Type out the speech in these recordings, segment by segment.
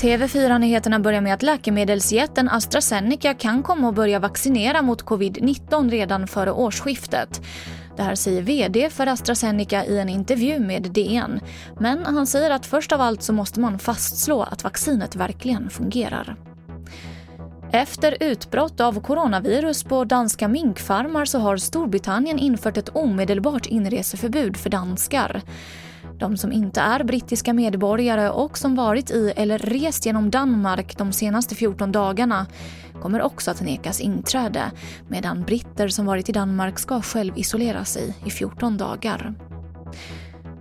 TV4-nyheterna börjar med att läkemedelsjätten AstraZeneca kan komma att börja vaccinera mot covid-19 redan före årsskiftet. Det här säger VD för AstraZeneca i en intervju med DN. Men han säger att först av allt så måste man fastslå att vaccinet verkligen fungerar. Efter utbrott av coronavirus på danska minkfarmar så har Storbritannien infört ett omedelbart inreseförbud för danskar. De som inte är brittiska medborgare och som varit i eller rest genom Danmark de senaste 14 dagarna kommer också att nekas inträde medan britter som varit i Danmark ska själv isolera sig i 14 dagar.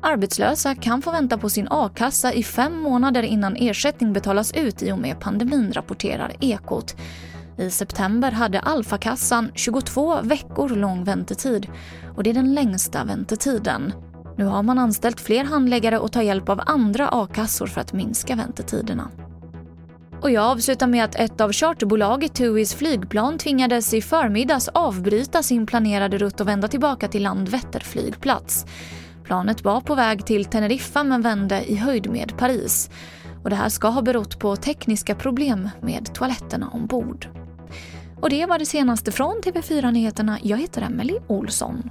Arbetslösa kan få vänta på sin a-kassa i fem månader innan ersättning betalas ut i och med pandemin, rapporterar Ekot. I september hade Alfakassan 22 veckor lång väntetid och det är den längsta väntetiden. Nu har man anställt fler handläggare och tar hjälp av andra a-kassor för att minska väntetiderna. Och jag avslutar med att ett av charterbolaget TUIs flygplan tvingades i förmiddags avbryta sin planerade rutt och vända tillbaka till Landvetter flygplats. Planet var på väg till Teneriffa men vände i höjd med Paris. Och det här ska ha berott på tekniska problem med toaletterna ombord. Och det var det senaste från TV4 Nyheterna. Jag heter Emily Olsson.